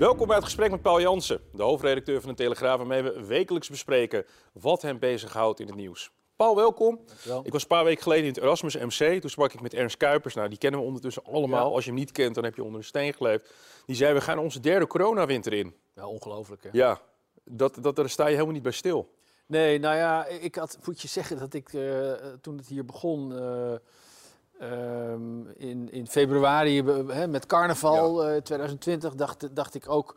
Welkom bij het gesprek met Paul Jansen, de hoofdredacteur van de Telegraaf, waarmee we wekelijks bespreken wat hem bezighoudt in het nieuws. Paul, welkom. Ik was een paar weken geleden in het Erasmus MC. Toen sprak ik met Ernst Kuipers. Nou, die kennen we ondertussen allemaal. Als je hem niet kent, dan heb je onder een steen geleefd. Die zei, we gaan onze derde coronawinter in. Ja, ongelooflijk hè? Ja, dat, dat, daar sta je helemaal niet bij stil. Nee, nou ja, ik had, moet je zeggen dat ik uh, toen het hier begon... Uh, um, in, februari uh, met carnaval ja. 2020 dacht, dacht ik ook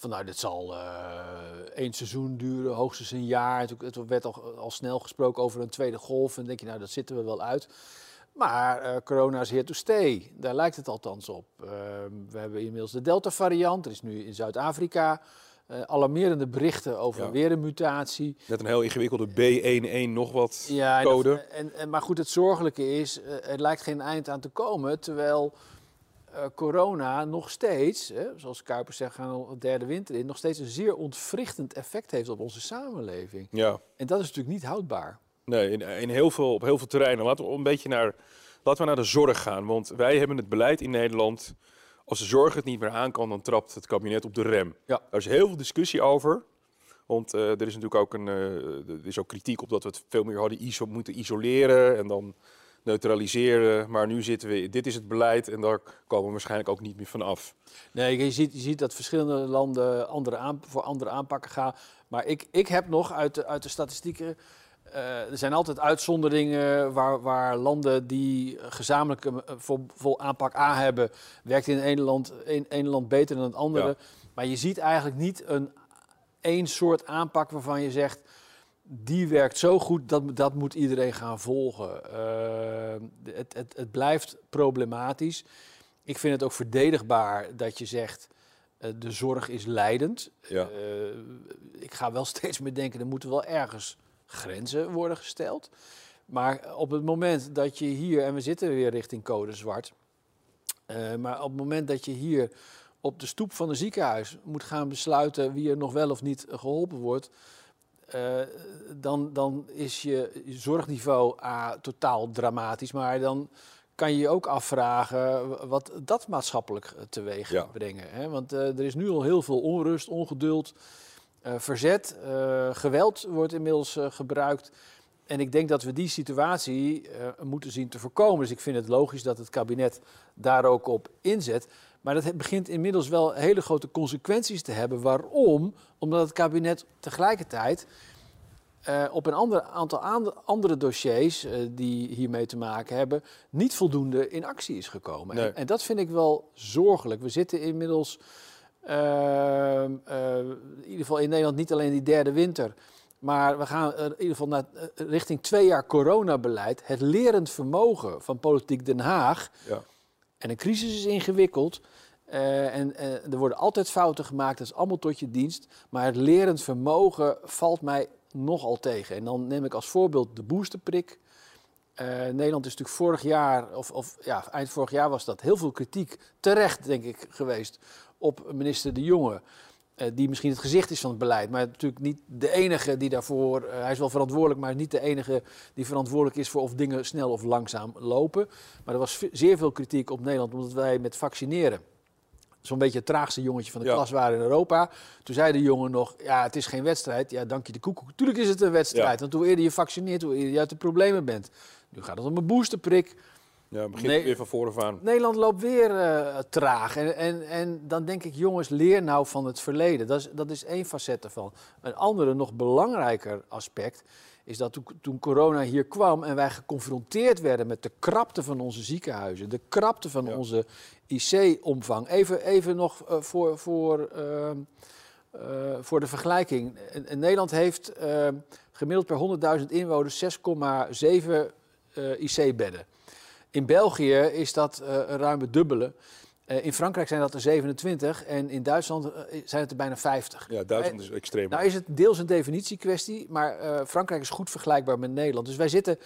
van nou, dit zal uh, één seizoen duren, hoogstens een jaar. Het, het werd al, al, snel gesproken over een tweede golf. En dan denk je, nou, dat zitten we wel uit. Maar uh, corona is here to stay. Daar lijkt het althans op. Uh, we hebben inmiddels de Delta-variant. Er is nu in Zuid-Afrika uh, alarmerende berichten over ja. weer een mutatie. Net een heel ingewikkelde B11 nog wat ja, code. En, en, en, maar goed, het zorgelijke is, er lijkt geen eind aan te komen. Terwijl uh, corona nog steeds, hè, zoals Kuipers zegt, gaan we een derde winter in, nog steeds een zeer ontwrichtend effect heeft op onze samenleving. Ja. En dat is natuurlijk niet houdbaar. Nee, in, in heel veel, op heel veel terreinen. Laten we een beetje naar, laten we naar de zorg gaan. Want wij hebben het beleid in Nederland. Als de zorg het niet meer aan kan, dan trapt het kabinet op de rem. Ja. Daar is heel veel discussie over. Want uh, er is natuurlijk ook, een, uh, er is ook kritiek op dat we het veel meer hadden iso moeten isoleren. En dan neutraliseren. Maar nu zitten we, dit is het beleid en daar komen we waarschijnlijk ook niet meer van af. Nee, je ziet, je ziet dat verschillende landen andere aan, voor andere aanpakken gaan. Maar ik, ik heb nog uit de, uit de statistieken. Uh, er zijn altijd uitzonderingen waar, waar landen die gezamenlijk voor, voor aanpak A hebben, werkt in een land, een land beter dan het andere. Ja. Maar je ziet eigenlijk niet een één soort aanpak waarvan je zegt die werkt zo goed dat dat moet iedereen gaan volgen. Uh, het, het, het, blijft problematisch. Ik vind het ook verdedigbaar dat je zegt uh, de zorg is leidend. Ja. Ik ga wel steeds meer denken er moeten wel ergens grenzen worden gesteld. Maar op het moment dat je hier en we zitten weer richting code zwart. maar op het moment dat je hier op de stoep van een ziekenhuis moet gaan besluiten wie er nog wel of niet geholpen wordt uh, dan, dan is je zorgniveau A, totaal dramatisch. Maar dan kan je je ook afvragen wat dat maatschappelijk teweeg ja. brengen. Hè? Want uh, er is nu al heel veel onrust, ongeduld, verzet. geweld wordt inmiddels gebruikt. En ik denk dat we die situatie moeten zien te voorkomen. Dus ik vind het logisch dat het kabinet daar ook op inzet. Maar dat begint inmiddels wel hele grote consequenties te hebben. Waarom? Omdat het kabinet tegelijkertijd uh, op een ander aantal andere dossiers uh, die hiermee te maken hebben, niet voldoende in actie is gekomen. Nee. En, en, dat vind ik wel zorgelijk. We zitten inmiddels, in ieder geval in Nederland, niet alleen die derde winter. Maar we gaan in ieder geval naar, richting twee jaar coronabeleid. Het lerend vermogen van politiek Den Haag. Ja. En een crisis is ingewikkeld. Uh, en uh, er worden altijd fouten gemaakt, dat is allemaal tot je dienst. Maar het lerend vermogen valt mij nogal tegen. En dan neem ik als voorbeeld de boosterprik. Uh, Nederland is natuurlijk vorig jaar, of, of ja, eind vorig jaar was dat heel veel kritiek, terecht denk ik, geweest op minister De Jonge. die misschien het gezicht is van het beleid, maar natuurlijk niet de enige die daarvoor. hij is wel verantwoordelijk, maar niet de enige die verantwoordelijk is voor of dingen snel of langzaam lopen. Maar er was zeer veel kritiek op Nederland, omdat wij met vaccineren zo'n beetje het traagste jongetje van de ja. klas waren in Europa. Toen zei de jongen nog, ja, het is geen wedstrijd. Ja, dank je de koekoek. Tuurlijk is het een wedstrijd, Ja. want hoe eerder je vaccineert, hoe eerder je uit de problemen bent. Nu gaat het om een boosterprik. Ja, begint Nee. weer van voren aan. Nederland loopt weer eh, traag. En, en, en dan denk ik, jongens, leer nou van het verleden. Dat is, dat is één facet ervan. Een andere, nog belangrijker aspect is dat toen, toen corona hier kwam en wij geconfronteerd werden met de krapte van onze ziekenhuizen, de krapte van Ja. onze IC-omvang. Even, even nog eh, voor, voor, eh, voor de vergelijking. Nederland heeft gemiddeld per 100.000 inwoners 6,7 IC-bedden. In België is dat een ruime dubbele. Uh, in Frankrijk zijn dat er 27 en in Duitsland uh, zijn het er bijna 50. Ja, Duitsland is extreem. Nou is het deels een definitiekwestie, maar uh, Frankrijk is goed vergelijkbaar met Nederland. Dus wij zitten,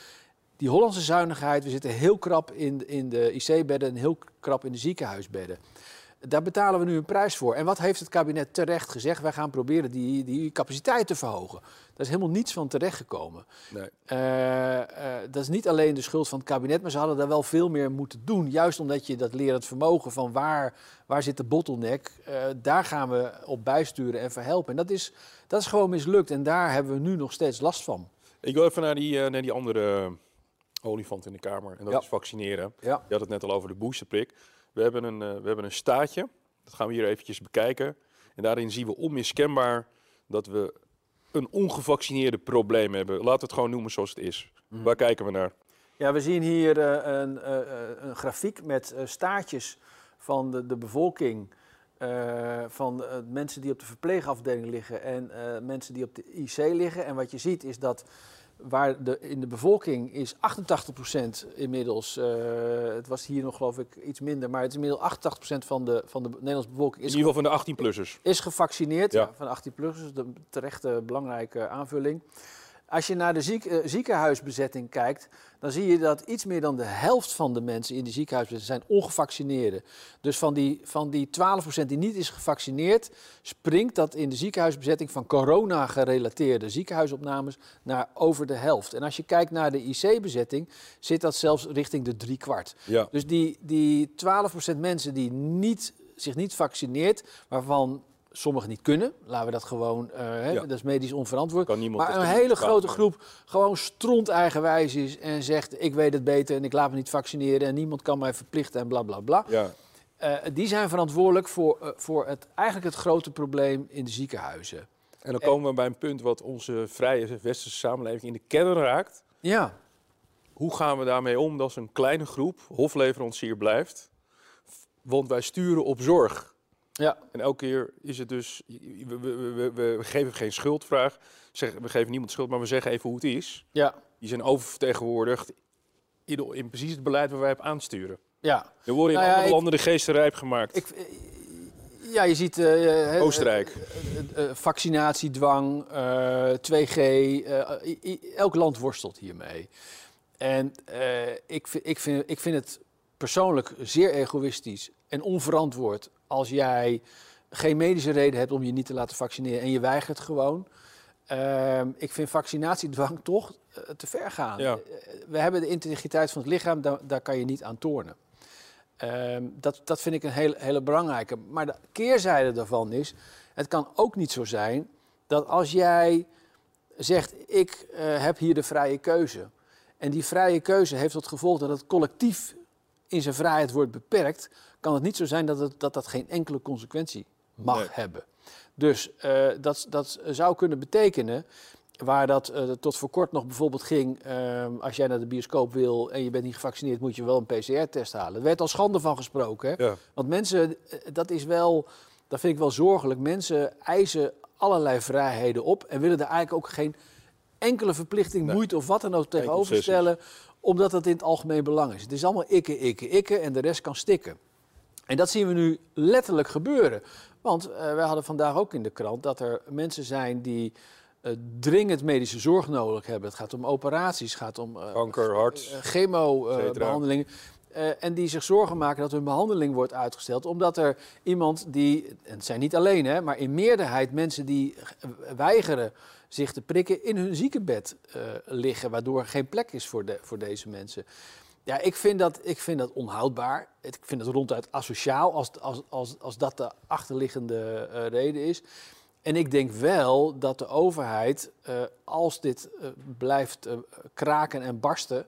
die Hollandse zuinigheid, we zitten heel krap in, in de IC-bedden en heel krap in de ziekenhuisbedden. Daar betalen we nu een prijs voor. En wat heeft het kabinet terecht gezegd? Wij gaan proberen die, die capaciteit te verhogen. Daar is helemaal niets van terechtgekomen. Nee. Uh, uh, dat is niet alleen de schuld van het kabinet, maar ze hadden daar wel veel meer moeten doen. Juist omdat je dat lerend vermogen van waar, waar zit de bottleneck, uh, daar gaan we op bijsturen en verhelpen. En dat is, dat is gewoon mislukt en daar hebben we nu nog steeds last van. Ik wil even naar die, naar die andere olifant in de Kamer en dat is vaccineren. Ja. Je had het net al over de boosterprik. We hebben een, uh, we hebben een staatje, dat gaan we hier eventjes bekijken. En daarin zien we onmiskenbaar dat we een ongevaccineerde probleem hebben. Laten we het gewoon noemen zoals het is. Mhm. Waar kijken we naar? Ja, we zien hier uh, een, uh, een, grafiek met staartjes van de, de bevolking. van mensen die op de verpleegafdeling liggen en mensen die op de IC liggen. En wat je ziet is dat waar de, in de bevolking is 88% inmiddels, uh, het was hier nog geloof ik iets minder, maar het is inmiddels 88% van de, van de Nederlandse bevolking. Is in ieder geval van de 18-plussers. Is gevaccineerd, ja. van de 18-plussers, de terechte belangrijke aanvulling. Als je naar de ziek, uh, ziekenhuisbezetting kijkt, dan zie je dat iets meer dan de helft van de mensen in de ziekenhuisbezetting zijn ongevaccineerden. Dus van die, van die 12% die niet is gevaccineerd, springt dat in de ziekenhuisbezetting van corona-gerelateerde ziekenhuisopnames naar over de helft. En als je kijkt naar de IC-bezetting, zit dat zelfs richting de drie kwart. Ja. Dus die, die 12% mensen die niet, zich niet vaccineert, waarvan sommigen niet kunnen. Laten we dat gewoon, uh, dat is medisch onverantwoord. Kan niemand maar een hele grote groep gewoon stront eigenwijs is en zegt: Ik weet het beter en ik laat me niet vaccineren en niemand kan mij verplichten en bla bla bla. Ja. Uh, die zijn verantwoordelijk voor, uh, voor het, eigenlijk het grote probleem in de ziekenhuizen. En dan komen we bij een punt wat onze vrije westerse samenleving in de kern raakt. Ja. Hoe gaan we daarmee om dat een kleine groep hofleverancier blijft? Want wij sturen op zorg. Ja. En elke keer is het dus, we, we, we, we geven geen schuldvraag, zeg, we geven niemand schuld, maar we zeggen even hoe het is. Ja. Die zijn oververtegenwoordigd in, in precies het beleid waar wij op aansturen. Ja. Er worden in nou andere landen de geesten rijp gemaakt. Ik, ja, je ziet... Uh, Oostenrijk. Uh, vaccinatiedwang, 2G, elk land worstelt hiermee. En ik, ik, vind, ik vind het persoonlijk zeer egoïstisch en onverantwoord als jij geen medische reden hebt om je niet te laten vaccineren en je weigert gewoon. Uh, ik vind vaccinatiedwang toch uh, te ver gaan. Ja. Uh, we hebben de integriteit van het lichaam, daar, daar kan je niet aan tornen. Uh, dat, dat vind ik een hele, hele belangrijke. Maar de keerzijde daarvan is, het kan ook niet zo zijn dat als jij zegt, ik eh, heb hier de vrije keuze. En die vrije keuze heeft tot gevolg dat het collectief in zijn vrijheid wordt beperkt, kan het niet zo zijn dat het, dat, dat geen enkele consequentie mag hebben. Dus uh, dat, dat zou kunnen betekenen, waar dat uh, tot voor kort nog bijvoorbeeld ging, uh, als jij naar de bioscoop wil en je bent niet gevaccineerd, moet je wel een PCR-test halen. Er werd al schande van gesproken. Hè? Ja. Want mensen, dat is wel, dat vind ik wel zorgelijk. Mensen eisen allerlei vrijheden op en willen er eigenlijk ook geen enkele verplichting, moeite of wat dan ook tegenover stellen omdat het in het algemeen belang is. Het is allemaal ikke, ikke, ikke en de rest kan stikken. En dat zien we nu letterlijk gebeuren. Want uh, wij hadden vandaag ook in de krant dat er mensen zijn die uh, dringend medische zorg nodig hebben. Het gaat om operaties, het gaat om uh, kanker, hart, chemo-behandelingen. En die zich zorgen maken dat hun behandeling wordt uitgesteld. Omdat er iemand die, en het zijn niet alleen, hè, maar in meerderheid mensen die weigeren zich te prikken in hun ziekenbed uh, liggen, waardoor geen plek is voor, de, voor deze mensen. Ja, ik vind, dat, ik vind dat onhoudbaar. Ik vind het ronduit asociaal als, als, als, als dat de achterliggende uh, reden is. En ik denk wel dat de overheid, als dit blijft kraken en barsten,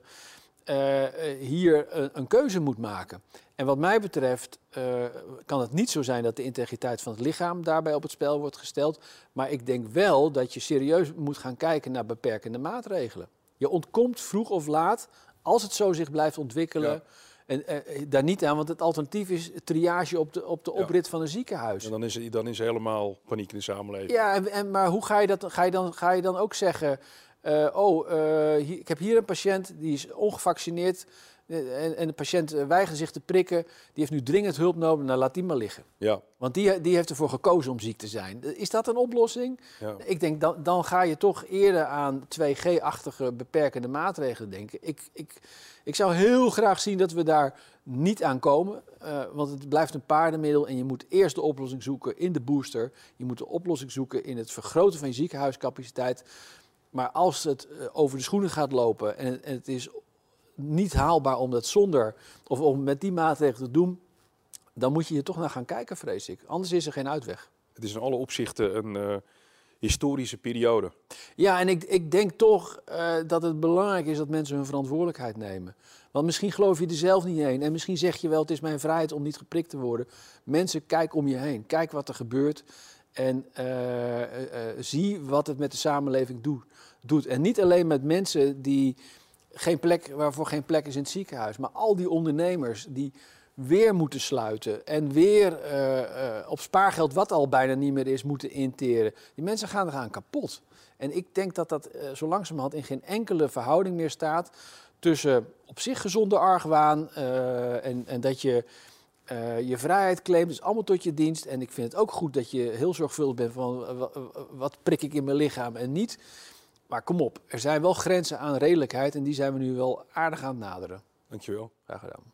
hier een, een, keuze moet maken. En wat mij betreft uh, kan het niet zo zijn dat de integriteit van het lichaam daarbij op het spel wordt gesteld. Maar ik denk wel dat je serieus moet gaan kijken naar beperkende maatregelen. Je ontkomt vroeg of laat, als het zo zich blijft ontwikkelen, En eh, daar niet aan, want het alternatief is triage op de, op de Ja. oprit van een ziekenhuis. En dan is, dan is helemaal paniek in de samenleving. Ja, en, en, maar hoe ga je dat? Ga je dan, ga je dan ook zeggen: eh, Oh, eh, hier- ik heb hier een patiënt die is ongevaccineerd. eh, en, en de patiënt weigert zich te prikken. Die heeft nu dringend hulp nodig. Nou, laat die maar liggen. Ja, Want die, die heeft ervoor gekozen om ziek te zijn. Is dat een oplossing? ja. Ik denk, dan, dan ga je toch eerder aan 2G-achtige beperkende maatregelen denken. Ik, ik, ik zou heel graag zien dat we daar niet aan komen. want het blijft een paardenmiddel en je moet eerst de oplossing zoeken in de booster. Je moet de oplossing zoeken in het vergroten van je ziekenhuiscapaciteit. Maar als het eh, over de schoenen gaat lopen en, het- en het is niet haalbaar om dat zonder of om met die maatregelen te doen, dan moet je hier toch naar gaan kijken, vrees ik. Anders is er geen uitweg. Het is in alle opzichten een eh, historische periode. Ja, en ik, ik denk toch eh, dat het belangrijk is dat mensen hun verantwoordelijkheid nemen. Want misschien geloof je er zelf niet in. En misschien zeg je wel, het is mijn vrijheid om niet geprikt te worden. Mensen, kijk om je heen. Kijk wat er gebeurt. En eh, eh, eh, zie wat het met de samenleving doe- doet. En niet alleen met mensen die geen plek, waarvoor geen plek is in het ziekenhuis. Maar al die ondernemers die weer moeten sluiten. En weer op spaargeld, wat al bijna niet meer is, moeten interen. Die mensen gaan eraan kapot. En ik denk dat dat zo langzamerhand in geen enkele verhouding meer staat tussen op zich gezonde argwaan en, en dat je eh, je vrijheid claimt. is allemaal tot je dienst. En ik vind het ook goed dat je heel zorgvuldig bent van eh, wa- wat prik ik in mijn lichaam en niet. Maar kom op, er zijn wel grenzen aan redelijkheid en die zijn we nu wel aardig aan het naderen. Dankjewel. Graag gedaan.